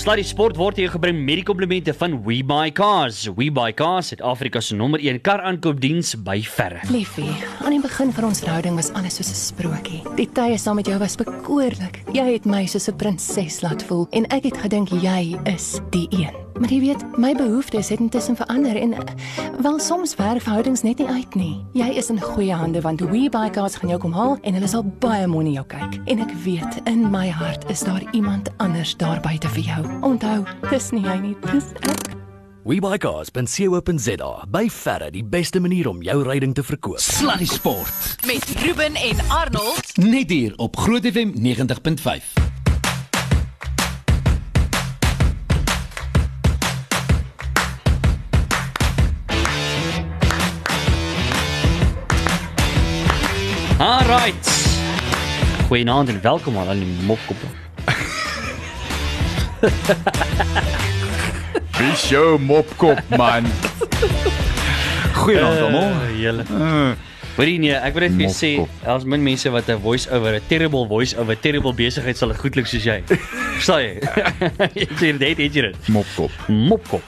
Sluddy Sport word hier gebring met die komplimente van WeBuyCars. WeBuyCars, Suid-Afrika se nommer 1 kar aankoopdiens by verre. Liefie, aan die begin van ons verhouding was alles soos 'n sprokie. Die tye saam met jou was bekoorlik. Jy het my soos 'n prinses laat voel en ek het gedink jy is die een. Maar jy weet, my behoeftes het intussen verander en eh, wel soms werk verhoudings net nie uit nie. Jy is in goeie hande want WeBuyCars gaan jou kom haal en hulle sal baie mooi na jou kyk. En ek weet in my hart is daar iemand anders daar buite vir jou. Onthou, dis nie hy nie, dis ek. WeBuyCars.co.za by verre die beste manier om jou ryding te verkoop. Sluddy Sport. met Ruben en Arnold. Net hier op Groot FM 90.5. Alright. Goeienaand en welkom aan al die mopkoppe. Dis jou mopkop man. Goeienaand almal. Uh, julle. Hoorie nee, ek wil net vir jou sê, daar's min mense wat 'n voice over, 'n terrible voice over, terrible besigheid sal goedlik soos jy. Verstaan jy? Jy dit, jy dit. Mopkop. Mopkop.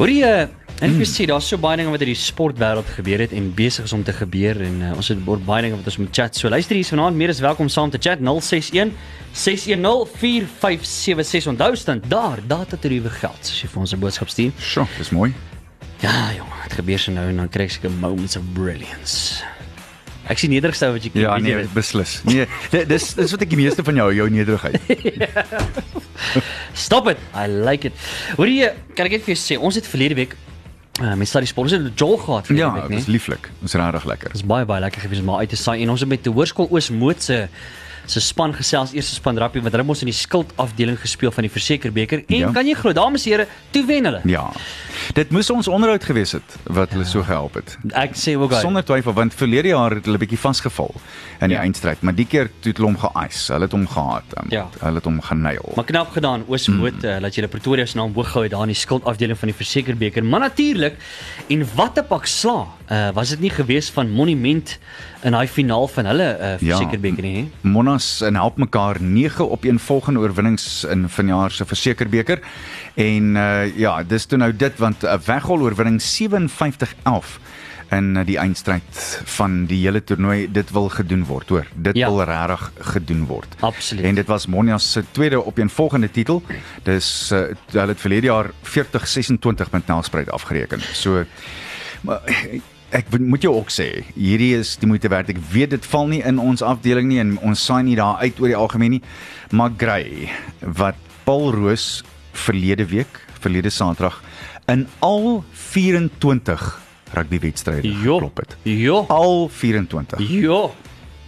Hoorie uh, En ek wil sê daar's so baie dinge wat in die sportwêreld gebeur het en besig is om te gebeur en uh, ons het baie dinge wat ons moet chat. So luister hier vanaand meer as welkom saam te chat 061 610 4576. Onthou stand daar data tariewe geld as jy vir ons 'n boodskap stuur. Sjoe, dis mooi. Ja, jong, dit gebeur so nou en dan kry ek seker moments of brilliance. Ek sien nederigste wat jy ken. Ja, weet jy nee, dit? beslis. Nee, di- dis dis wat ek die meeste van jou jou nederigheid. Stop it. I like it. Hoorie, kan ek net vir jou sê, ons het verlede week uh, met Study Sport, ons het 'n jol gehad verlede Ja, week, dis nee. lieflik. Dis regtig lekker. Dit is baie baie lekker gewees om maar uit te saai en ons het met die Hoërskool Oosmoed se se span gesels eerste span rappie wat hulle mos in die skuld afdeling gespeel van die versekerbeker en Ja. kan jy glo dames en here toe wen hulle. Ja. Dit moes ons onderhoud gewees het wat hulle so gehelp het. Ek sê ook al. Sonder twyfel want verlede jaar het hulle bietjie vasgeval in die Ja. eindstryd, maar die keer toe het hulle hom geïce. Hulle het hom gehaat. um, Ja. Hulle het hom genail. Maar knap gedaan Oosmoed mm. uh, dat jy die Pretoria se naam hoog gehou het daar in die skuldafdeling van die versekerbeker. Maar natuurlik en wat 'n pak sla. Uh, was dit nie gewees van Monument in daai finaal van hulle uh, versekerbeker nie? hè? Monas en help mekaar 9 op een volgende oorwinnings in vanjaar se versekerbeker. En uh ja, dis toe nou dit want 'n weggol oorwinning 57-11 in uh, die eindstryd van die hele toernooi dit wil gedoen word hoor. Dit Ja. wil regtig gedoen word. Absoluut. En dit was Monas se tweede op een volgende titel. Dis uh, hulle het verlede jaar 40-26 met Nelspruit afgereken. So maar ek moet jou ook sê, hierdie is die moeite werd. Ek weet dit val nie in ons afdeling nie en ons saai nie daar uit oor die algemeen nie. Maar Gray wat Paul Roos verlede week, verlede Saterdag in al 24 rugbywedstryde geklop het. Jo. Al 24. Jo.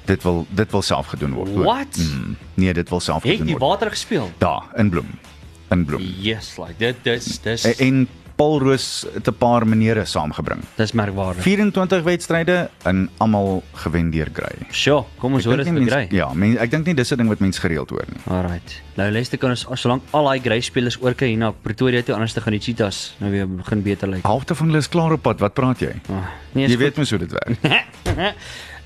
Dit wil dit wil self gedoen word. What? Mm, nee, dit wil self Het gedoen die word. water gespeel? Daar in Bloem. In Bloem. Yes, like dit dis dis En, en Paul Roos het 'n paar maniere saamgebring. dis merkwaardig. 24 wedstryde en almal gewen deur Gray. Sjoe, kom ons hoor dit vir Grey. Ja, men, ek dink nie dis 'n ding wat mense gereeld hoor nie. Alright. Nou luister kan ons solank al daai Grey spelers oorkry hier na Pretoria toe anders te gaan die Cheetahs nou weer begin beter lyk. Halfte van hulle is klaar op pad. Wat praat jy? Ah, nee, Jy is weet mos hoe dit werk.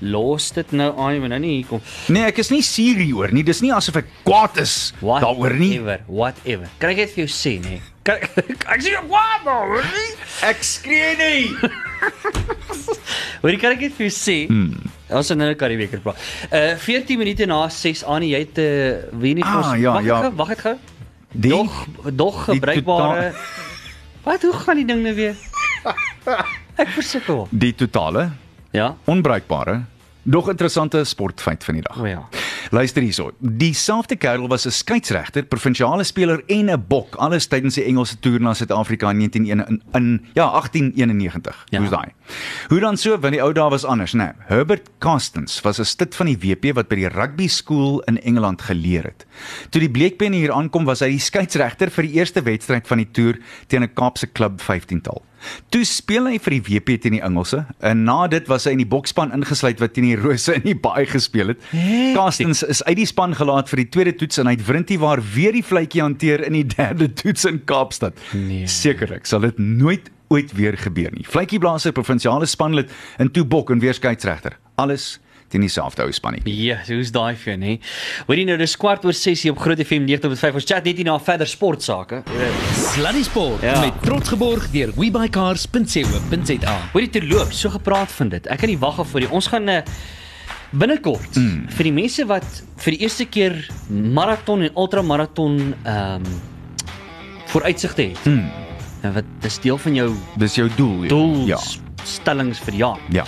los dit nou aan, jy moet nou nie hier kom. Nee, ek is nie suur hieroor nie. Dis nie asof ek kwaad is daaroor nie. Whatever, whatever. Kan ek net vir jou sê nê? Kan ek sê wat nou? Ek skree nie. Hoor kan ek net vir jou sê? Hmm. Ons het nou 'n Karibeker praat. Uh 14 minute na 6 aan jy het uh, wie nie vir Ah, ja, wag ja. wag net gou. Die Dog dog gebruikbare Wat hoe gaan die ding nou weer? Ek versukkel. die totale Ja. onbruikbare Nog interessante sportfeit van die dag. O ja. Luister hierso. Dieselfde kerel was 'n skeieregter, provinsiale speler en 'n bok alles tydens die Engelse toer na Suid-Afrika in 1991 in, in ja, 1891. Ja. Hoe's daai? Hoe dan so, want die ou dae was anders, né? Nee, Herbert Castens was 'n stit van die WP wat by die rugby skool in Engeland geleer het. Toe die bleekpenne hier aankom, was hy die skeieregter vir die eerste wedstryd van die toer teen 'n Kaapse klub 15-tal. Toe speel hy vir die WP teen die Engelse en na dit was hy in die bokspan ingesluit wat teen die Rose in die baai gespeel het. Castens is uit die span gelaat vir die tweede toets en hy het Wrintie waar weer die vletjie hanteer in die derde toets in Kaapstad. Nee. Sekerlik sal dit nooit ooit weer gebeur nie. Vletjie blaas 'n provinsiale spanlid in toe bok en weer skeieregter. Alles teen dieselfde ou spannetjie. Ja, so hoe's daai vir nê? Hoorie nou dis kwart oor 6 hier op Groot FM 90.5. Ons chat net hier na verder sportsake. Sluddy Sport Ja. met trots geborg deur webycars.co.za. Hoorie te loop, so gepraat van dit. Ek kan nie wag af vir die ons gaan uh, binnekort mm. vir die mense wat vir die eerste keer maraton en ultramaraton ehm um, vooruitsigte het. Mm. Nou wat dis deel van jou Dis jou doel. ja. doelstellings vir die jaar. Ja.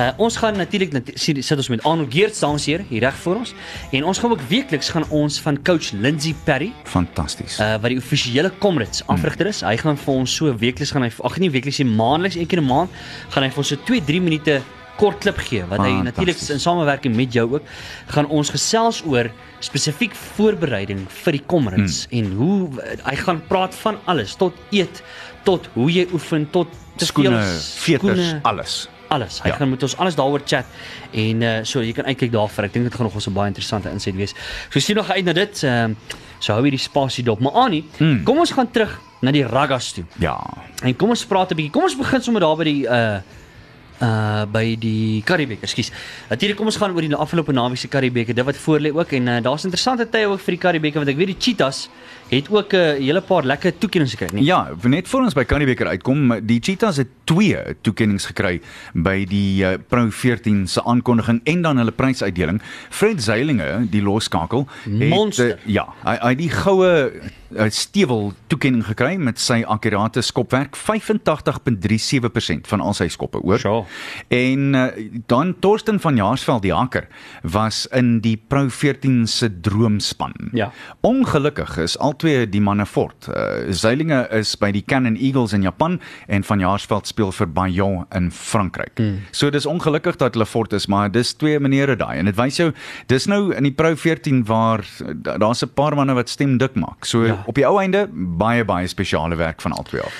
Uh, ons gaan natuurlik nat sit ons met Arnold Geerts dames hier hier reg voor ons en ons gaan ook weekliks gaan ons van coach Lindsay Perry Fantasties. uh, wat die offisiële Comrades afrigter is. Hy gaan vir ons so weekliks gaan hy ag nee weekliks nie maandeliks een keer 'n maand gaan hy vir ons so 2 3 minute kort klip gee wat hy Fantasties. natuurlik in samewerking met jou ook gaan ons gesels oor spesifiek voorbereiding vir die Comrades Hmm. en hoe hy gaan praat van alles tot eet tot hoe jy oefen tot skoene, veters, alles. Alles. Hy Ja. gaan met ons alles daaroor chat en uh, so jy kan uitkyk daarvoor. Ek dink dit gaan nog ons 'n baie interessante insig wees. So sien nog uit na dit. Ehm uh, so hou hierdie spasie dop. Maar Annie, mm. kom ons gaan terug na die raggas toe. Ja. En kom ons praat 'n bietjie. Kom ons begin sommer daar by die uh uh by die Karibeker. Ekskuus. Natuurlik kom ons gaan oor die afgelope naweek se Karibeker. Dit wat voor lê ook en uh, daar's interessante tye ook vir die Karibeker want ek weet die Cheetahs het ook 'n hele paar lekker toekennings gekry, nee. Ja, net voor ons by Karibeker uitkom, die Cheetahs het twee toekennings gekry by die uh, Pro 14 se aankondiging en dan hulle prysuitdeling. Fred Zeilinge, die losskakel, het Monster. uh, ja, hy hy die goue uh, stewel toekenning gekry met sy akkurate skopwerk 85.37% van al sy skoppe oor. Sure. En uh, dan Torsten van Jaarsveld die haker was in die Pro 14 se droomspan. Ja. Ongelukkig is albei die manne fort. Uh, Zeilinge is by die Canon Eagles in Japan en van Jaarsveld speel vir Bayonne in Frankryk. Mm. So dis ongelukkig dat hulle fort is, maar dis twee maniere daai en dit wys jou dis nou in die Pro 14 waar da- daar's 'n paar manne wat stem dik maak. So ja. op die ou einde baie baie spesiale werk van albei af.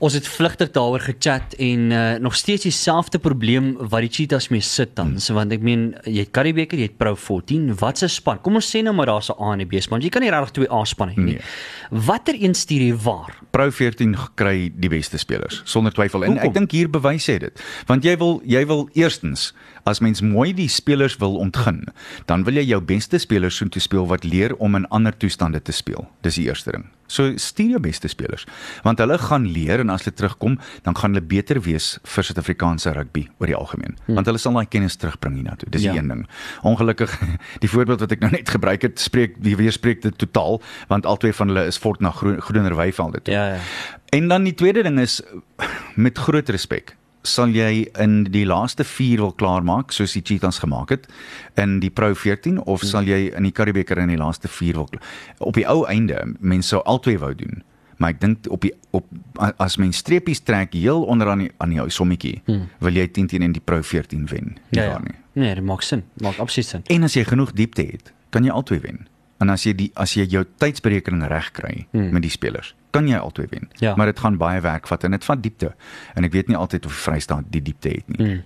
Ons het vlugtig daaroor gechat en uh, nog steeds dieselfde probleem wat die Cheetahs mee sit dan. So want ek meen jy het Karibeker, jy het Pro 14, wat se span? Kom ons sê nou maar daar's 'n A en 'n B span. Jy kan nie regtig twee A spanne hê nie. Nee. Watter een stuur jy waar? Pro 14 kry die beste spelers sonder twyfel. En Hoekom? ek dink hier bewys hy dit. Want jy wil jy wil eerstens as mens mooi die spelers wil ontgin, dan wil jy jou beste spelers soontoe speel wat leer om in ander toestande te speel. Dis die eerste ding. So stuur jou beste spelers want hulle gaan leer en as hulle terugkom, dan gaan hulle beter wees vir Suid-Afrikaanse rugby oor die algemeen. Hmm. Want hulle sal daai kennis terugbring hiernatoe. Dis Ja. die een ding. Ongelukkig die voorbeeld wat ek nou net gebruik het, spreek die weerspreek dit totaal want albei van hulle is fort na groen, groener weivelde toe. Ja ja. En dan die tweede ding is met groot respek sal jy in die laaste 4 wil klaarmaak soos die Cheetahs gemaak het in die Pro 14 of sal jy in die Karibeker in die laaste 4 wil op die ou einde mense sou albei wou doen maar ek dink op die op as mens streepies trek heel onder aan die aan die ou sommetjie hmm. wil jy 10 teen in die Pro 14 wen nie Ja, ja. nie Nee, dit maak sin. Maak absoluut sin. en as jy genoeg diepte het kan jy albei wen en as jy die as jy jou tydsberekening reg kry hmm. met die spelers kan jy albei wen Ja. maar dit gaan baie werk vat en dit vat diepte en ek weet nie altyd of die Vrystaat die diepte het nie hmm.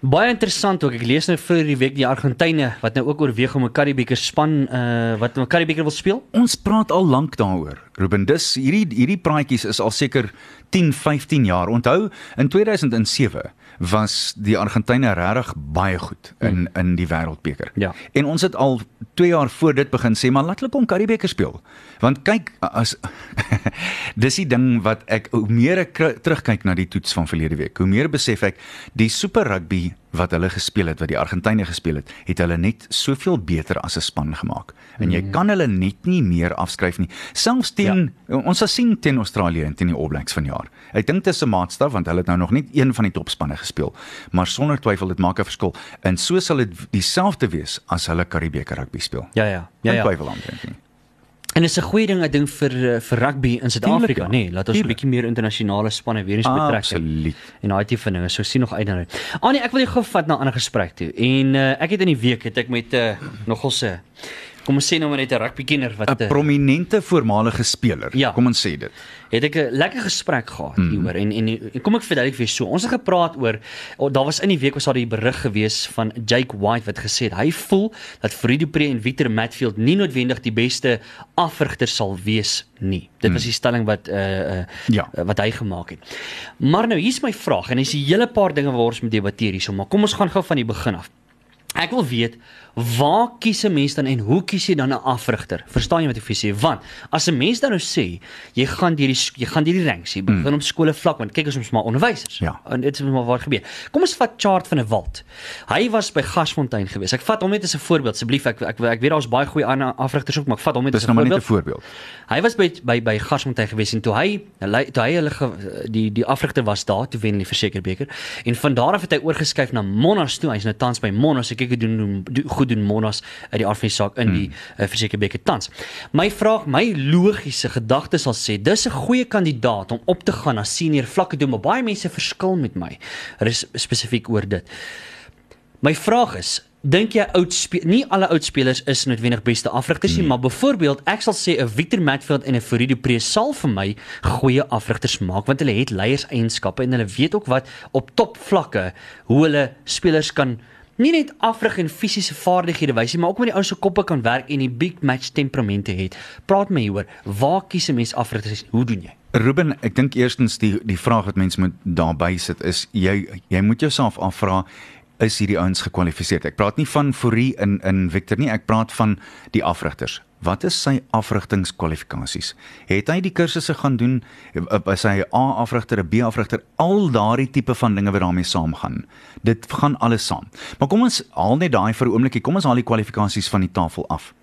Baie interessant ook. Ek lees nou vir die week die Argentyne wat nou ook oorweeg om 'n Karibeker span uh wat 'n Karibeker wil speel. ons praat al lank daaroor Ruben dis hierdie hierdie praatjies is al seker 10 15 jaar onthou in 2007 was die Argentyne regtig baie goed in in die wêreldbeker. Ja. En ons het al 2 jaar voor dit begin sê maar laat hulle kom Karibeker speel. Want kyk as dis die ding wat ek hoe meer ek terugkyk na die toets van verlede week, hoe meer besef ek die super rugby wat hulle gespeel het, wat die Argentyne gespeel het, het hulle net soveel beter as 'n span gemaak. En jy kan hulle net nie meer afskryf nie. Selfs teen ja. ons sal sien teen Australië en teen die All Blacks vanjaar. Ek dink dit is 'n maatstaf want hulle het nou nog net een van die topspanne gespeel, maar sonder twyfel dit maak 'n verskil. En so sal dit dieselfde wees as hulle Karibeker rugby speel. Ja ja. Ja ja. twyfel aan dink nie. En is 'n goeie ding ek dink vir eh, vir rugby in Suid-Afrika, ja. nê. Nee, laat ons 'n bietjie meer internasionale spanne weer eens betrek. Absoluut. En daai tipe van dinge. So sien nog uit daarna. Annie, ek wil jou gou vat na 'n ander gesprek toe. En uh, ek het in die week het ek met 'n uh, nogal se kom ons sê nou maar net 'n rugbykenner wat 'n uh, prominente voormalige speler. Ja. Kom ons sê dit. het ek 'n lekker gesprek gehad mm. hieroor en, en en kom ek verduidelik vir jou so. Ons het gepraat oor oh, daar was in die week was daar die berig gewees van Jake White wat gesê het hy voel dat Freddy Dupré en Victor Matfield nie noodwendig die beste afrigter sal wees nie. Dit was die stelling wat uh, uh Ja. wat hy gemaak het. Maar nou hier's my vraag en dis 'n hele paar dinge waaroor ons moet debatteer hierso, maar kom ons gaan gou van die begin af. Ek wil weet waar kies 'n mens dan en hoe kies jy dan 'n afrigter? Verstaan jy wat ek vir sê? Want as 'n mens dan nou sê jy gaan deur die jy gaan deur die ranks, jy begin op skole vlak want kyk ons is maar onderwysers. Ja. En dit is maar waar gebeur. Kom ons vat Chart van 'n Walt. Hy was by Gasfontein gewees. Ek vat hom net as 'n voorbeeld asseblief. Ek ek ek weet daar's baie goeie ander afrigters ook, maar ek vat hom net Dis as 'n nou maar net voorbeeld. 'n voorbeeld. Hy was by by by Gasfontein gewees en toe hy toe hy hulle die die afrigter was daar toe wen hulle die versekerbeker en van daar af het hy oorgeskuif na Monas toe. Hy's nou tans by Monas. Ek kyk hoe doen- doen goed doen Monas uit die afsie saak in die uh, versekerbeker tans. My vraag, my logiese gedagte sal sê dis 'n goeie kandidaat om op te gaan na senior vlakke toe, maar baie mense verskil met my. Res spesifiek oor dit. My vraag is, dink jy oud spe- nie alle oud spelers is noodwendig beste afrigters nie, maar byvoorbeeld ek sal sê 'n Victor Matfield en 'n Furido Pre sal vir my goeie afrigters maak want hulle het leierseienskappe en hulle weet ook wat op topvlakke hoe hulle spelers kan nie net afrig en fisiese vaardighede wys nie, maar ook met die ou se koppe kan werk en die big match temperamente het. Praat my hieroor. Waar kies 'n mens afrigters? Hoe doen jy? Ruben, ek dink eerstens die die vraag wat mense moet daarby sit is jy jy moet jouself afvra is hierdie ouens gekwalifiseer. Ek praat nie van Fourie in in Victor nie, ek praat van die afrigters. Wat is sy afrigtingskwalifikasies? Het hy die kursusse gaan doen? Is hy 'n A afrigter, 'n B afrigter? Al daardie tipe van dinge wat daarmee saamgaan. Dit gaan alles saam. Maar kom ons haal net daai vir 'n oombliekie. Kom ons haal die kwalifikasies van die tafel af.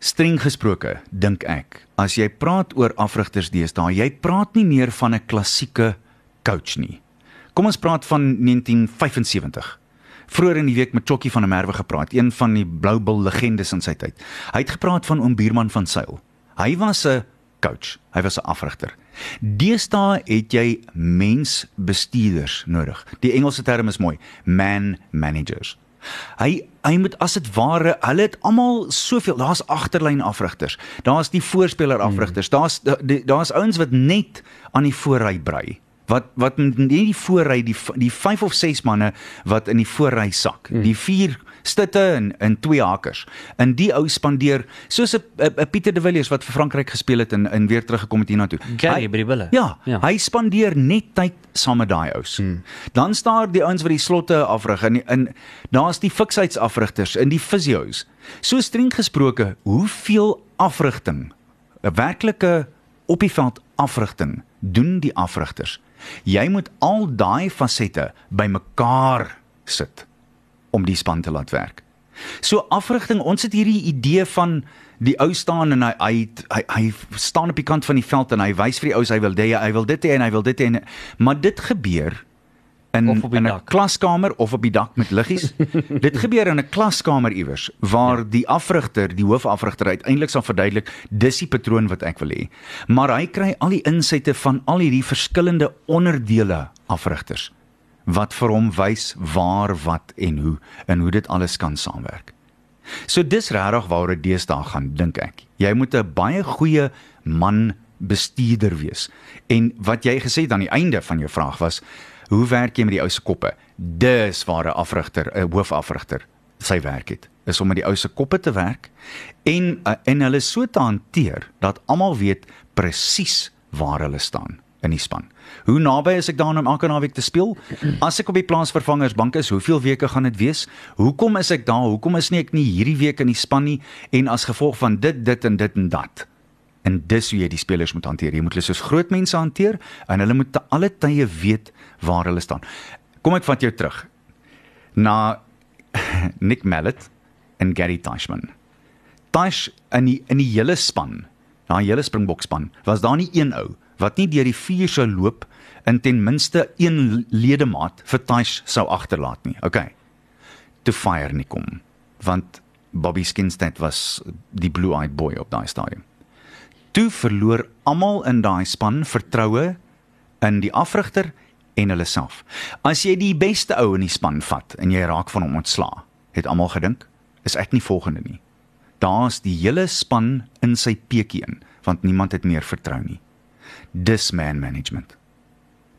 Streng gesproke, dink ek, as jy praat oor afrigters deesdae, jy praat nie meer van 'n klassieke coach nie. Kom ons praat van 1975. Vroeger in die week met Chokkie van der Merwe gepraat, een van die Blou Bull legendes in sy tyd. Hy het gepraat van oom Buurman van Sail. Hy was 'n coach, hy was 'n afrigter. Deesdae het jy mensbestuurders nodig. Die Engelse term is mooi, man managers. Hy hy moet as dit ware, hulle het almal soveel, daar's agterlyn afrigters. Daar's die voorspeler afrigters. Daar's da- daar's ouens wat net aan die voorry brei. Wat wat nie die voorry die die 5 of 6 manne wat in die voorry sak. Die 4 stutte en en twee hakers. In die ou spandeer soos 'n Pieter de Villiers wat vir Frankryk gespeel het en en weer teruggekom het hiernatoe. Gary by die Bulle. Ja, Ja. hy spandeer net tyd saam met daai ouens. Hmm. Dan staan die ouens wat die slotte afrig en in daar's die fiksheidsafrigters en die fisios. So streng gesproke, hoeveel afrigting, 'n werklike op die veld afrigting doen die afrigters? Jy moet al daai fasette bymekaar sit om die span te laat werk. So afrigting, ons het hierdie idee van die ou staan en hy hy hy, hy staan op die kant van die veld en hy wys vir die ouens hy wil dit hy wil dit hê en hy wil dit hê maar dit gebeur in in 'n klaskamer of op die dak met liggies. dit gebeur in 'n klaskamer iewers waar ja. die afrigter, die hoofafrigter uiteindelik sal verduidelik dis die patroon wat ek wil hê. Maar hy kry al die insette van al hierdie verskillende onderdele afrigters wat vir hom wys waar, wat en hoe en hoe dit alles kan saamwerk. So dis regtig waaroor dit deesdae gaan, dink ek. Jy moet 'n baie goeie man bestuurder wees. En wat jy gesê het aan die einde van jou vraag was, hoe werk jy met die ou se koppe? Dis waar 'n afrigter, 'n hoofafrigter sy werk het. Is om met die ou se koppe te werk en uh, en hulle so te hanteer dat almal weet presies waar hulle staan in die span. Hoe naby is ek daaraan om elke naweek te speel? As ek op die plaasvervangersbank is, hoeveel weke gaan dit wees? Hoekom is ek daar? Hoekom is nie ek nie hierdie week in die span nie en as gevolg van dit, dit en dit en dat? En dis hoe jy die spelers moet hanteer. Jy moet hulle soos groot mense hanteer en hulle moet te alle tye weet waar hulle staan. Kom ek vat jou terug na Nick Mallet en Gary Teichman. Tash in die in die hele span, daai hele Springbok span, was daar nie een ou wat nie deur die vuur sou loop in ten minste een ledemaat vir Tash sou agterlaat nie. Okay. Toe fire nie kom want Bobby Skinstead was die blue-eyed boy op daai stadium. Toe verloor almal in daai span vertroue in die afrigter en hulle self. As jy die beste ou in die span vat en jy raak van hom ontslaa, het almal gedink, is ek nie volgende nie. Daar's die hele span in sy peekie in, want niemand het meer vertrou nie. Dis man management.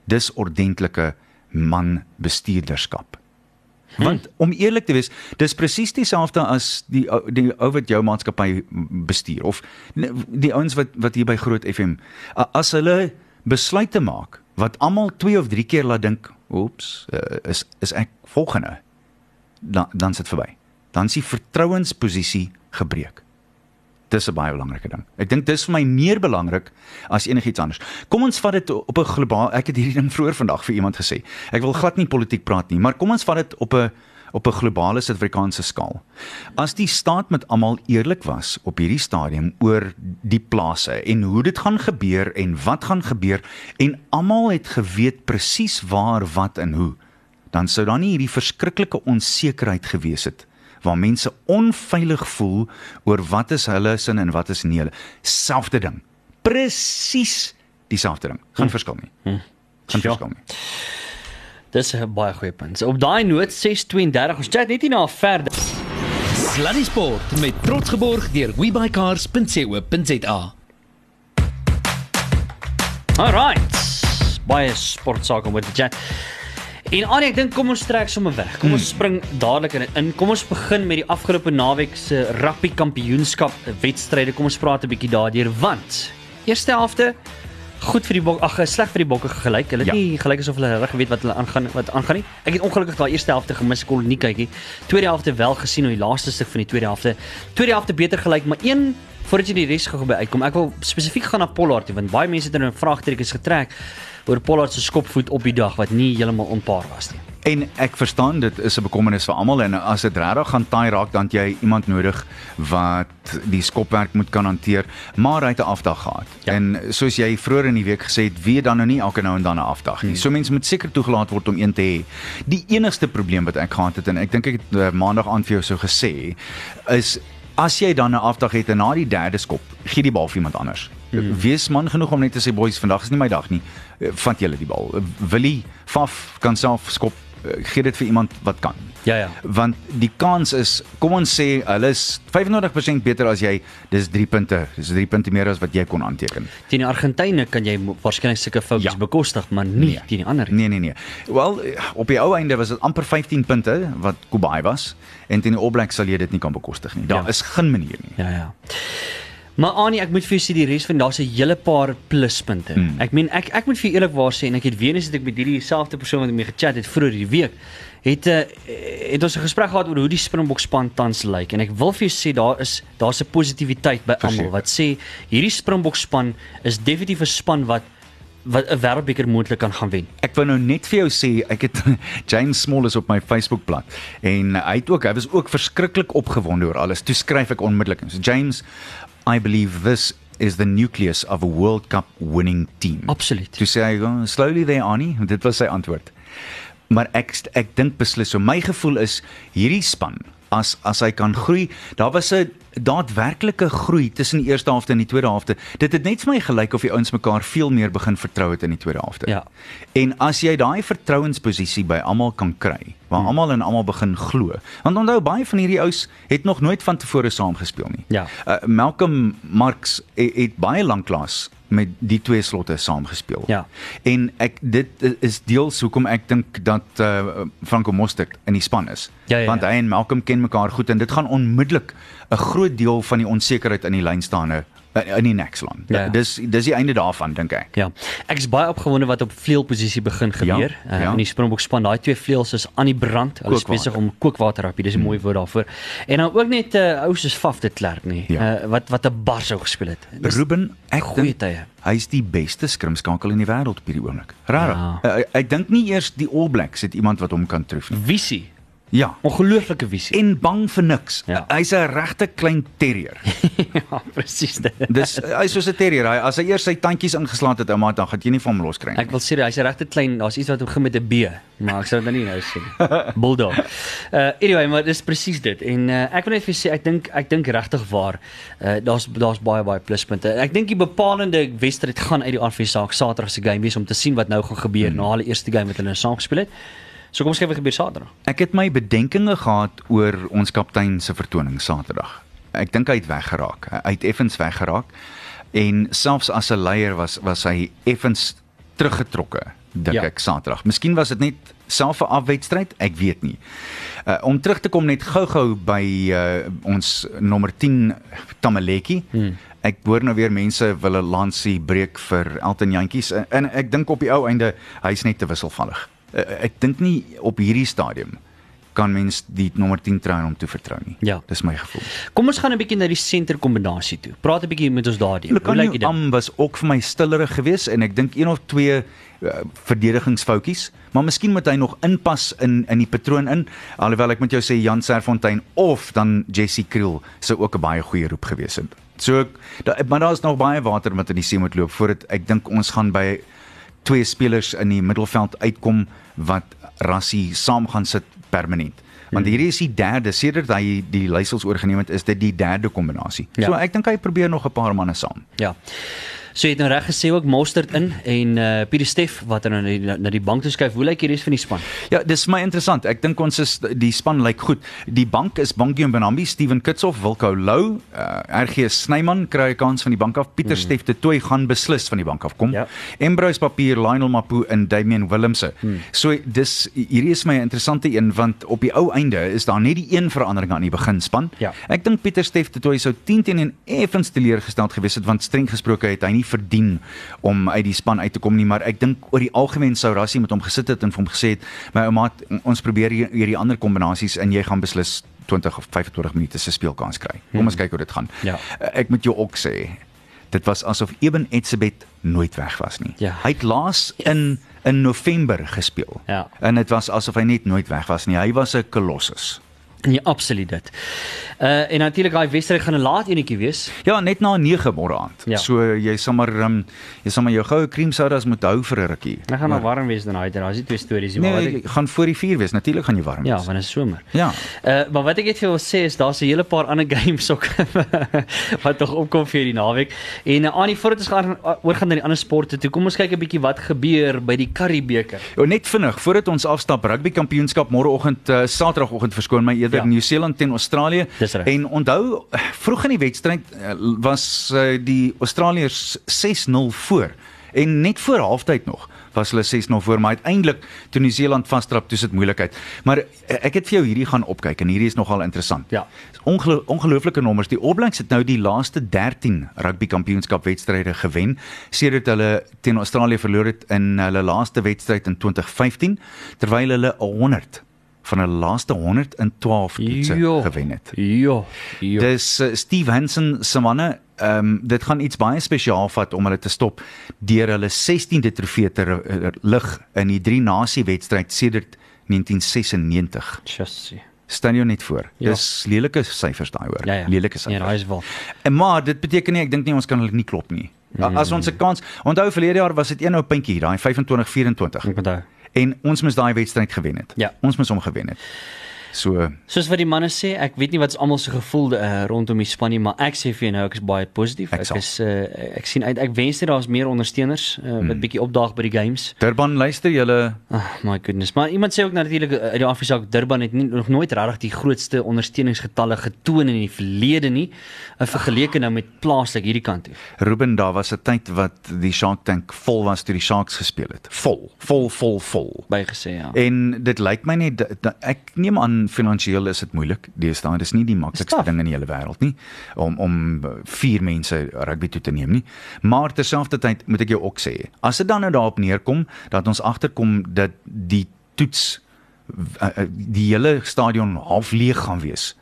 Dis ordentlike man bestuurderskap. Want om eerlik te wees, dis presies dieselfde as die die ou wat jou maatskappy bestuur of die ouens wat wat hier by Groot FM as hulle besluite maak wat almal 2 of 3 keer laat dink, oeps, uh, is is ek volgende. dan dan sit verby. Dan is die vertrouensposisie gebreek. Dis 'n baie belangrike ding. Ek dink dis vir my meer belangrik as enigiets anders. Kom ons vat dit op 'n globaal ek het hierdie ding vroeër vandag vir iemand gesê. Ek wil glad nie politiek praat nie, maar kom ons vat dit op 'n op 'n globale Suid-Afrikaanse skaal. As die staat met almal eerlik was op hierdie stadium oor die plase en hoe dit gaan gebeur en wat gaan gebeur en almal het geweet presies waar, wat en hoe, dan sou daar nie hierdie verskriklike onsekerheid gewees het waar mense onveilig voel oor wat is hulle sin en wat is nie hulle. Selfde ding. Presies dieselfde ding. Gaan verskil nie. Gaan Ja. verskil nie. Dis 'n baie goeie punt. So op daai noot 6:32 ons chat net hier na verder. Sluddy Sport met trots geborg deur webuycars.co.za. Alright. Baie sportsake om oor te chat. En Annie, ek dink kom ons trek sommer weg. Kom ons spring dadelik in in. Kom ons begin met die afgelope naweek se rugby kampioenskap wedstryde. Kom ons praat 'n bietjie daardeur want eerste helfte goed vir die bok ag sleg vir die bokke gelyk. Hulle het Ja. nie gelyk asof hulle reg weet wat hulle aangaan wat aangaan nie. Ek het ongelukkig daai eerste helfte gemis, kon nie kyk nie. Tweede helfte wel gesien, hoe die laaste stuk van die tweede helfte. Tweede helfte beter gelyk, maar een voordat jy die res gou by uitkom. Ek wil spesifiek gaan na Pollard toe want baie mense het er 'n vraagtekens getrek oor Pollard se skopvoet op die dag wat nie heeltemal onpaar was nie. En ek verstaan dit is 'n bekommernis vir almal en as dit regtig gaan taai raak dan jy iemand nodig wat die skopwerk moet kan hanteer, maar hy het 'n afdag gehad. Ja. En soos jy vroeër in die week gesê het, wie dan nou nie elke nou en dan 'n afdag nie. So mense moet seker toegelaat word om een te hê. Die enigste probleem wat ek gehad het en ek dink ek het uh, maandag aan vir jou so gesê, is as jy dan 'n afdag het en na die derde skop, gee die bal vir iemand anders. Mm. Wees man genoeg om net te sê boys, vandag is nie my dag nie. Eh, Vat julle die bal. Eh, Willie Faf kan self skop. Eh, Gee dit vir iemand wat kan. Ja ja. Want die kans is, kom ons sê hulle is 95% beter as jy. Dis 3 punte. Dis 3 punte meer as wat jy kon aanteken. Teen die Argentyne kan jy waarskynlik sulke foutjies Ja. bekostig, maar nie teen die ander. Nee nee nee. Wel, op die ou einde was dit amper 15 punte wat Kubai was en teen die All Blacks sal jy dit nie kan bekostig nie. Daar Ja. is geen manier nie. Ja ja. Maar Annie, ek moet vir jou sê die res van daar's 'n hele paar pluspunte. Mm. Ek meen ek ek moet vir jou eerlikwaar sê en ek het weer eens het ek met hierdie selfde persoon wat ek mee gechat het vroeër die week het 'n uh, het ons 'n gesprek gehad oor hoe die Springbok span tans lyk en ek wil vir jou sê daar is daar's 'n positiwiteit by almal wat sê hierdie Springbok span is definitief 'n span wat wat 'n wêreldbeker moontlik kan gaan wen. Ek wou nou net vir jou sê ek het James Small is op my Facebookblad en hy het ook hy was ook verskriklik opgewonde oor alles. Toe skryf ek onmiddellik. So James, I believe this is the nucleus of a World Cup winning team. Absoluut. Toe sê hy "Oh, slowly there Annie, dit was sy antwoord. Maar ek ek dink beslis so my gevoel is hierdie span as as hy kan groei, daar was 'n daadwerklike groei tussen die eerste helfte en die tweede helfte. Dit het net vir my gelyk of die ouens mekaar veel meer begin vertrou het in die tweede helfte. Ja. En as jy daai vertrouensposisie by almal kan kry, waar Hmm. almal en almal begin glo. Want onthou baie van hierdie ouens het nog nooit van tevore saam gespeel nie. Ja. Uh, Malcolm Marx het, het baie lanklaas met die twee slotte saam gespeel. Ja. En ek dit is deels hoekom ek dink dat uh, Franco Mostert in die span is. Ja, ja, ja. Want hy en Malcolm ken mekaar goed en dit gaan onmiddellik 'n groot deel van die onsekerheid in die lynstaande in die Nexland. Ja. Dis dis die einde daarvan dink ek. Ja. Ek is baie opgewonde wat op vleuelposisie begin gebeur. Ja, uh, ja. In die Springbok span, daai twee vleuels is aan die brand. Hulle is besig om kookwater op. Dis 'n mooi woord daarvoor. En dan ook net 'n uh, ou soos Faf de Klerk nie. Ja. Uh, wat wat 'n bar sou gespeel het. Dis Ruben, ek goeie tye. hy's die beste skrimskakel in die wêreld op hierdie oomblik. Rarig. Ja. Ja. Uh, ek dink nie eers die All Blacks het iemand wat hom kan tref nie. visie. Ja. Ongelooflike visie. En bang vir niks. Ja. Hy's 'n regte klein terrier. ja, presies dit. Dis hy's soos 'n terrier. Hy as hy eers sy tandjies ingeslaan het, ouma, dan gaan jy nie van hom loskry nie. Ek wil sê hy's 'n regte klein, daar's iets wat begin met 'n B, maar ek sou dit nou nie nou sê nie. Bulldog. Uh anyway, maar dis presies dit. En uh, ek wil net vir sê ek dink ek dink regtig waar uh daar's daar's baie baie pluspunte. Ek dink die bepalende wedstryd gaan uit die RV saak Saterdag se game wees om te sien wat nou gaan gebeur hmm. na hulle eerste game wat hulle nou saam gespeel het. So kom ons kyk wat gebeur Saterdag. Ek het my bedenkinge gehad oor ons kaptein se vertoning Saterdag. Ek dink hy het weggeraak. Hy het effens weggeraak en selfs as 'n leier was was hy effens teruggetrokke dink Ja. ek Saterdag. Miskien was dit net self 'n afwedstryd, ek weet nie. Uh, om terug te kom net gou-gou by uh, ons nommer 10 Tamaleki. Hmm. Ek hoor nou weer mense wil 'n lansie breek vir Elton Jantjies en, en ek dink op die ou einde hy's net te wisselvallig. Uh, ek dink nie op hierdie stadium kan mens die nommer 10 trou aan hom toe vertrou nie. Ja. Dis my gevoel. Kom ons gaan 'n bietjie na die senter kombinasie toe. Praat 'n bietjie met ons daardie. Hoe lyk dit? Am was ook vir my stillerig geweest en ek dink een of twee uh, verdedigingsfoutjies, maar miskien moet hy nog inpas in in die patroon in. Alhoewel ek moet jou sê Jan Serfontein of dan Jesse Kriel sou ook 'n baie goeie roep gewees het. So da, maar daar's nog baie water wat in die see moet loop voordat ek dink ons gaan by twee spelers in die middelveld uitkom wat Rassie saam gaan sit permanent. Want hierdie is die derde sedert hy die leiersels oorgeneem het, is dit die derde kombinasie. Ja. So ek dink hy probeer nog 'n paar manne saam. Ja. So jy het nou reg gesê ook Mostert in en uh Pieter Steff wat dan na die, na die bank toe skuif. Hoe lyk die res van die span? Ja, dis my interessant. Ek dink ons is die span lyk goed. Die bank is Bankie Benambi, Steven Kitsoff, Wilko Lou, uh, RG Snyman kry 'n kans van die bank af. Pieter mm. Steff de Tooi gaan beslis van die bank af kom. Ja. Embrose Papier, Lionel Mapu en Damian Willemse. Mm. So dis hierdie is my interessante een want op die ou einde is daar net die een verandering aan die beginspan. Ja. Ek dink Pieter Steff de Tooi sou 10 teen 1 effens teleurgesteld gewees het want streng gesproke het hy nie verdien om uit die span uit te kom nie, maar ek dink oor die algemeen sou Rassie met hom gesit het en vir hom gesê het, my ouma, ons probeer hier- hierdie ander kombinasies en jy gaan beslis 20 of 25 minute se speelkans kry. Kom ons kyk hoe dit gaan. Ja. Ek moet jou ook sê, dit was asof Eben Etzebeth nooit weg was nie. Ja. Hy het laas in in November gespeel. Ja. En dit was asof hy net nooit weg was nie. Hy was 'n kolossus. Ja, absoluut dit. Uh en natuurlik daai wedstryd gaan 'n laat enetjie wees. Ja, net na 9 môre aand. Ja. So jy sal maar um, jy sal maar jou goue cream sodas moet hou vir 'n rukkie. Dit gaan nog warm wees dan daai tyd. Daar's nie twee stories nie, Nee, maar wat jy ek, gaan voor die vuur wees. Natuurlik gaan jy warm ja, wees. want dit is somer. Ja. Uh maar wat ek net vir jou wil sê is daar's 'n hele paar ander games ook wat tog opkom vir die naweek. En uh, Annie, voordat ons gaan oorgaan na die ander sporte toe, kom ons kyk 'n bietjie wat gebeur by die Currybeker. O, net vinnig voordat ons afstap rugby kampioenskap môreoggend uh, Saterdagoggend verskoon my eerder Ja. ja. Nieu-Seeland teen Australië. En onthou vroeg in die wedstryd uh, was uh, die Australiërs 6-0 voor en net voor halftyd nog was hulle 6-0 voor maar uiteindelik toe Nieu-Seeland vasdrap toe sit moeilikheid. Maar uh, ek het vir jou hierdie gaan opkyk en hierdie is nogal interessant. Ja. Ongelo ongelooflike nommers. Die All Blacks het nou die laaste 13 rugby kampioenskap wedstryde gewen sedert hulle teen Australië verloor het in hulle laaste wedstryd in 2015 terwyl hulle 100 van hulle laaste 112 toetse Jo. gewen het. Ja. Ja. Dis uh, Steve Hansen se manne, ehm um, dit gaan iets baie spesiaal vat om hulle te stop deur hulle 16de trofee te ru- lig in die drie nasie wedstryd sedert 1996. Chassis. Stel jou net voor. Ja. Dis lelike syfers daai hoor. Ja ja. Lelike Ja, syfers. daai is wel. En maar dit beteken nie ek dink nie ons kan hulle nie klop nie. Mm. As ons 'n kans, onthou verlede jaar was dit een ou puntjie, daai 25-24 Ek onthou. En ons moes daai wedstryd gewen het. Ja. Ons moes hom gewen het. So Soos wat die manne sê, ek weet nie wat is almal se gevoel uh, rondom die span nie, maar ek sê vir jou nou ek is baie positief. Ek Ek, is uh, ek sien uit ek wens net daar's meer ondersteuners uh, wat bietjie opdaag by die games. Durban luister julle Oh my goodness. Maar iemand sê ook natuurlik uit die Afrisaak Durban het nie, nog nooit regtig die grootste ondersteuningsgetalle getoon in die verlede nie, uh, vergeleke nou met plaaslik hierdie kant toe. Ruben daar was 'n tyd wat die Shark Tank vol was toe die Sharks gespeel het. Vol, vol, vol, vol. Bygesê ja. En dit lyk my net ek neem aan finansiëel is dit moeilik. Deesdae dis nie die maklikste ding in die hele wêreld nie om om uh, vier mense rugby toe te neem nie. Maar terselfdertyd moet ek jou ook sê, as dit dan nou daarop neerkom dat ons agterkom dat die toets uh, uh, die hele stadion half leeg gaan wees.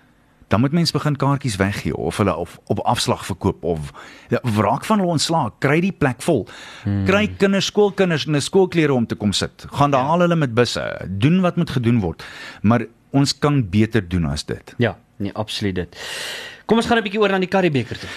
Dan moet mense begin kaartjies weggee of hulle of op afslag verkoop of ja, wraak van hulle ontslaag, kry die plek vol. Hmm. Kry kinders, skoolkinders in 'n skoolklere om te kom sit. Gaan daar haal hulle met busse. Doen wat moet gedoen word. Maar ons kan beter doen as dit. Ja, nee, absoluut dit. Kom ons gaan 'n bietjie oor na die Currybeker toe.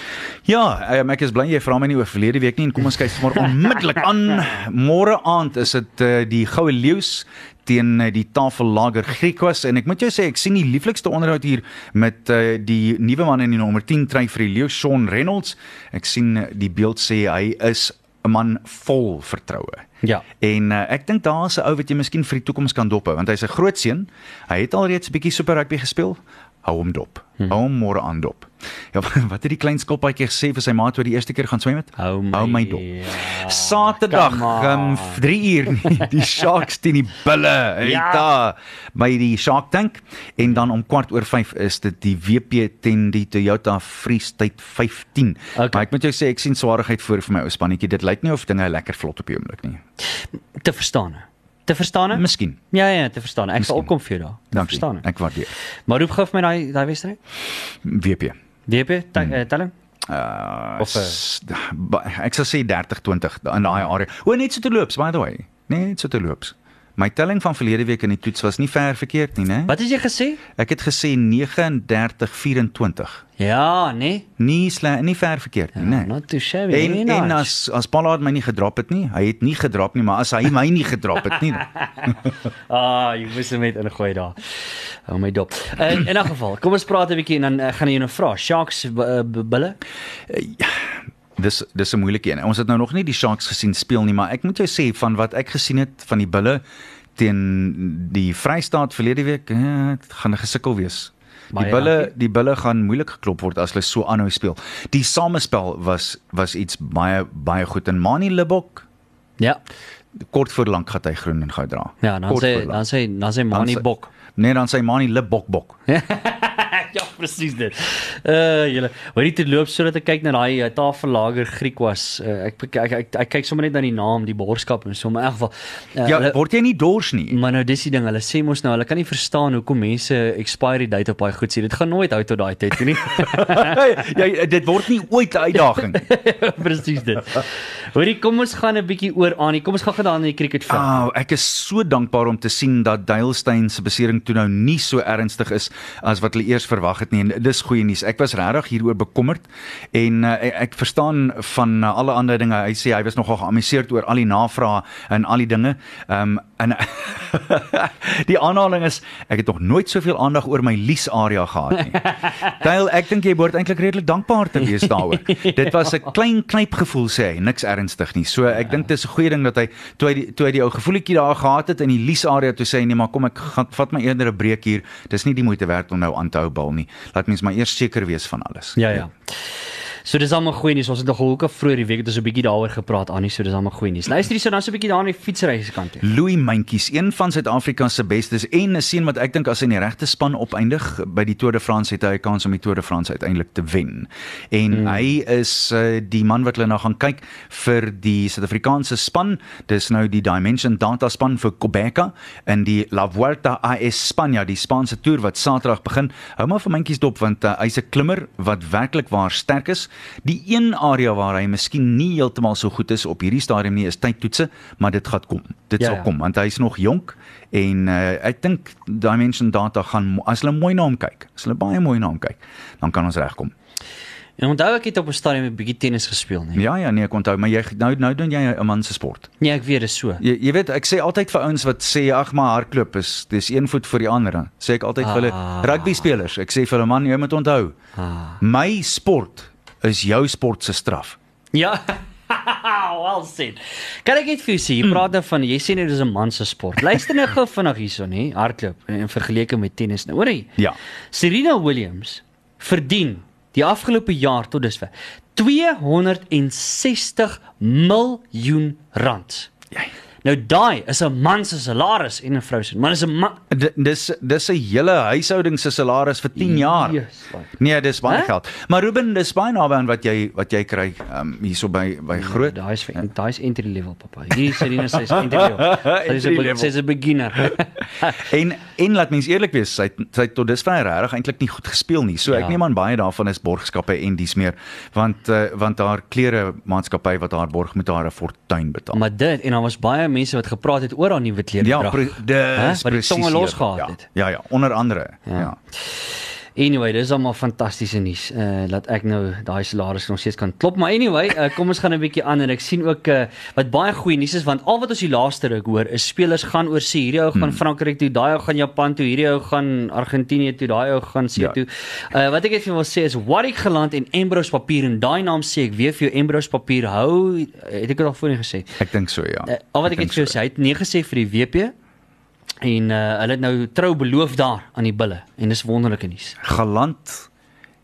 Ja, um, ek is bly jy vra my nie oor verlede week nie en kom ons kyk maar onmiddellik aan. Môre aand is dit uh, die Goue Leeu's teen uh, die Tafellager Griekwas en ek moet jou sê ek sien die lieflikste onderhoud hier met uh, die nuwe man in die nommer 10 try vir die Leeu Shaun Reynolds. Ek sien die beeld sê hy is 'n man vol vertroue. Ja. En uh, ek dink daar's 'n ou wat jy miskien vir die toekoms kan dophou want hy's 'n groot seun. Hy het alreeds 'n bietjie super rugby gespeel. Hou hom dop. Hmm. Hou hom môre aan dop. Ja, wat het die klein skilpaadjie gesê vir sy maat hy die eerste keer gaan swem het? Hou my- Hou my dop. Ja, Saterdag on. um 3 uur die Sharks teen die Bulle. Hey, Ja. daar by die Shark Tank en dan om kwart oor 5 is dit die WP teen die Toyota Freestyle 15. Okay. Maar ek moet jou sê ek sien swaarigheid voor vir my ou spannetjie. Dit lyk nie of dinge lekker vlot op die oomblik nie. te verstaan. Te verstaan? Miskien. Ja ja, te verstaan. Ek sal Miskien. opkom vir jou daar. Te Dankie. verstaan. Ek waardeer. Maar roep gou vir my daai daai wedstryd. WP. Te- Hmm. eh, telling. Uh Of, ba- ek sal sê 30 20 in daai area. O, net so te loops by the way. Net so te loops. My telling van verlede week in die toets was nie ver verkeerd nie, né? Wat het jy gesê? Ek het gesê 39 24. Ja, nee. Nie sle nie ver verkeerd nie, né? Not too shabby. En nee, en as as Pollard my nie gedrop het nie, hy het nie gedrop nie, maar as hy my nie gedrop het nie, Ah, jy moes hom net ingooi daar. Oh my dop. In in 'n geval, kom ons praat 'n bietjie en dan uh, gaan ek jou nou vra. Sharks uh, bulle? Dis dis 'n moeilike een. Ons het nou nog nie die Sharks gesien speel nie, maar ek moet jou sê van wat ek gesien het van die Bulle teen die Vrystaat verlede week, eh, dit gaan gesukkel wees. Die Baie bulle dankie. die bulle gaan moeilik geklop word as hulle so aanhou speel. Die samespel was was iets baie baie goed en Mani Libok Ja. kort voor lank gaan hy groen en goud dra. Ja, dan sê dan sê dan sê Dan Mani sê- Bok. Nee, dan sê Mani Libok bok. ja, presies dit. Uh julle, hoor te loop sodat ek kyk na daai uh, tafellager Griek was. Uh, ek, ek, ek ek ek kyk sommer net na die naam, die borskap en so, maar in elk geval. Uh, Ja, hulle- word jy nie dors nie? Maar nou dis die ding, hulle sê mos nou, hulle kan nie verstaan hoekom mense expiry date op daai goed sê. Dit gaan nooit hou tot daai tyd nie. ja, dit word nie ooit 'n uitdaging. Presies dit. Hoorie, kom ons gaan 'n bietjie oor aan. Kom ons gaan gedaan in die cricketveld. Ah, ek is so dankbaar om te sien dat Duilstein se besering toe nou nie so ernstig is as wat hulle eers verwag het nie en dis goeie nuus. Ek was regtig hieroor bekommerd en uh, ek verstaan van uh, alle ander dinge. Hy sê hy was nogal geamuseerd oor al die navrae en al die dinge. Ehm um, en die aanhaling is ek het nog nooit soveel aandag oor my lease area gehad nie. Duil, ek dink jy behoort eintlik redelik dankbaar te wees daaroor. Dit was 'n klein knypgevoel sê hy, niks ernstig nie. So ek dink dis 'n goeie ding dat hy toe hy die, toe hy die ou gevoeltjie daar gehad het in die lease area toe sê hy nee, maar kom ek gaan vat my eerder 'n breek hier. Dis nie die moeite werd om nou aan te hou bal nie. Laat mens maar eers seker wees van alles. Ja ja. So dis almal goeie nuus. Ons het nog hoekom vroeër die week het ons 'n bietjie daaroor gepraat aan nie, so dis almal goeie nuus. Luister hier so dan so 'n bietjie daar aan die fietsry se kant toe. Louis Mentjies, een van Suid-Afrika se bestes en 'n seun wat ek dink as hy in die regte span opeindig by die Tour de France het hy 'n kans om die Tour de France uiteindelik te wen. En mm. hy is uh, die man wat hulle nou gaan kyk vir die Suid-Afrikaanse span. Dis nou die Dimension Data span vir Quebeca in die La Vuelta a España, die Spaanse toer wat Saterdag begin. Hou maar vir Mentjies dop want uh, hy's 'n klimmer wat werklik waar sterk is. Die een area waar hy miskien nie heeltemal so goed is op hierdie stadium nie is tydtoetse, maar dit gaan kom. Dit Ja, sal ja. kom want hy's nog jonk en uh, ek dink Dimension Data gaan as hulle mooi na hom kyk, as hulle baie mooi na hom kyk, dan kan ons regkom. En onthou ek het op 'n stadium 'n bietjie tennis gespeel, nee. Ja ja, nee, ek onthou, maar jy nou nou doen jy 'n man se sport. Nee, ek weet dis so. Jy jy weet, ek sê altyd vir ouens wat sê ag maar hardloop is dis een voet voor die ander. Sê ek altyd vir hulle Ah. rugby spelers, ek sê vir hulle man, jy moet onthou, Ah. my sport is jou sport se straf. Ja. well said. Kan ek net vir jou sê, jy praat nou van jy sê net dis 'n man se sport. Luister nou gou vinnig hierson, hè, hardloop en vergeleke met tennis nou. Hoorie? Ja. Serena Williams verdien die afgelope jaar tot dusver 260 miljoen rand. Jy. Nou daai is 'n man se salaris en 'n vrou se, maar dis 'n Dis dis 'n hele huishouding se salaris vir 10 jaar. Yes. Nee, dis baie Hè? geld. Maar Ruben, dis baie naby aan wat jy wat jy kry um, hierso by by groot. Daai is vir daai is entry level papa. Serena sê is entry level. Sy is 'n Entry be- level. sy is 'n beginner. En en laat mens eerlik wees, sy sy tot dusver regtig eintlik nie goed gespeel nie. So Ja. ek neem aan baie daarvan is borgskappe en dis meer want uh, want haar klere maatskappy wat haar borg moet haar 'n fortuin betaal. maar dit en daar was baie mense wat gepraat het oor haar nuwe klere ja, dis Wat die tonge presies, losgehaal ja, het. Ja ja, onder andere. Ja. Ja. Anyway, dis almal fantastiese nuus. Uh laat ek nou daai salaris nog steeds kan klop, maar anyway, uh, kom ons gaan 'n bietjie aan en ek sien ook uh wat baie goeie nuus is want al wat ons die laaste ruk hoor is spelers gaan oor see. Hierdie ou gaan Hmm. Frankryk toe, daai ou gaan Japan toe, hierdie ou gaan Argentinië toe, daai ou gaan see Ja. toe. Uh wat ek net vir jou wil sê is Warwick geland en Embrose papier en daai naam sê ek weer vir jou Embrose papier hou, het ek dit al voorheen gesê. Ek dink so ja. Uh, al wat ek net vir jou sê, hy het nee gesê vir die WP en uh, hulle het nou trou beloof daar aan die bulle en dis wonderlike nuus. Galant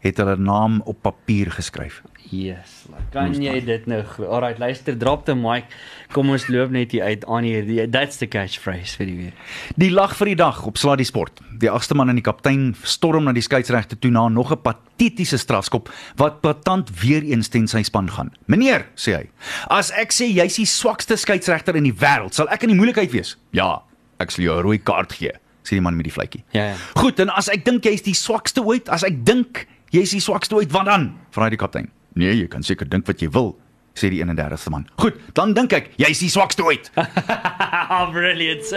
het hulle naam op papier geskryf. Yes, like, kan jy dit nou glo? Alright, luister, drop the mic. Kom ons loop net hier uit aan hier. That's the catchphrase vir die weer. Die lag vir die dag op Slaa die Sport. Die agste man en die kaptein storm na die skeieregter toe na nog 'n patetiese strafskop wat platant weer eens teen sy span gaan. Meneer, sê hy, as ek sê jy's die swakste skeieregter in die wêreld, sal ek in die moeilikheid wees. Ja, ek sal jou 'n rooi kaart gee, sê die man met die vletjie. Ja, ja. Goed, en as ek dink jy's die swakste ooit, as ek dink jy's die swakste ooit, wat dan? Vra die kaptein. Nee, jy kan seker dink wat jy wil, sê die 31ste man. Goed, dan dink ek jy's die swakste ooit. Brilliant.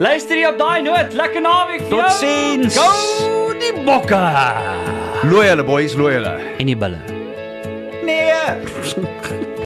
Luister jy op daai noot. Lekker naweek vir jou. Totsiens. Go die bokke. Looi hulle boys, looi hulle. En die bulle. Nee.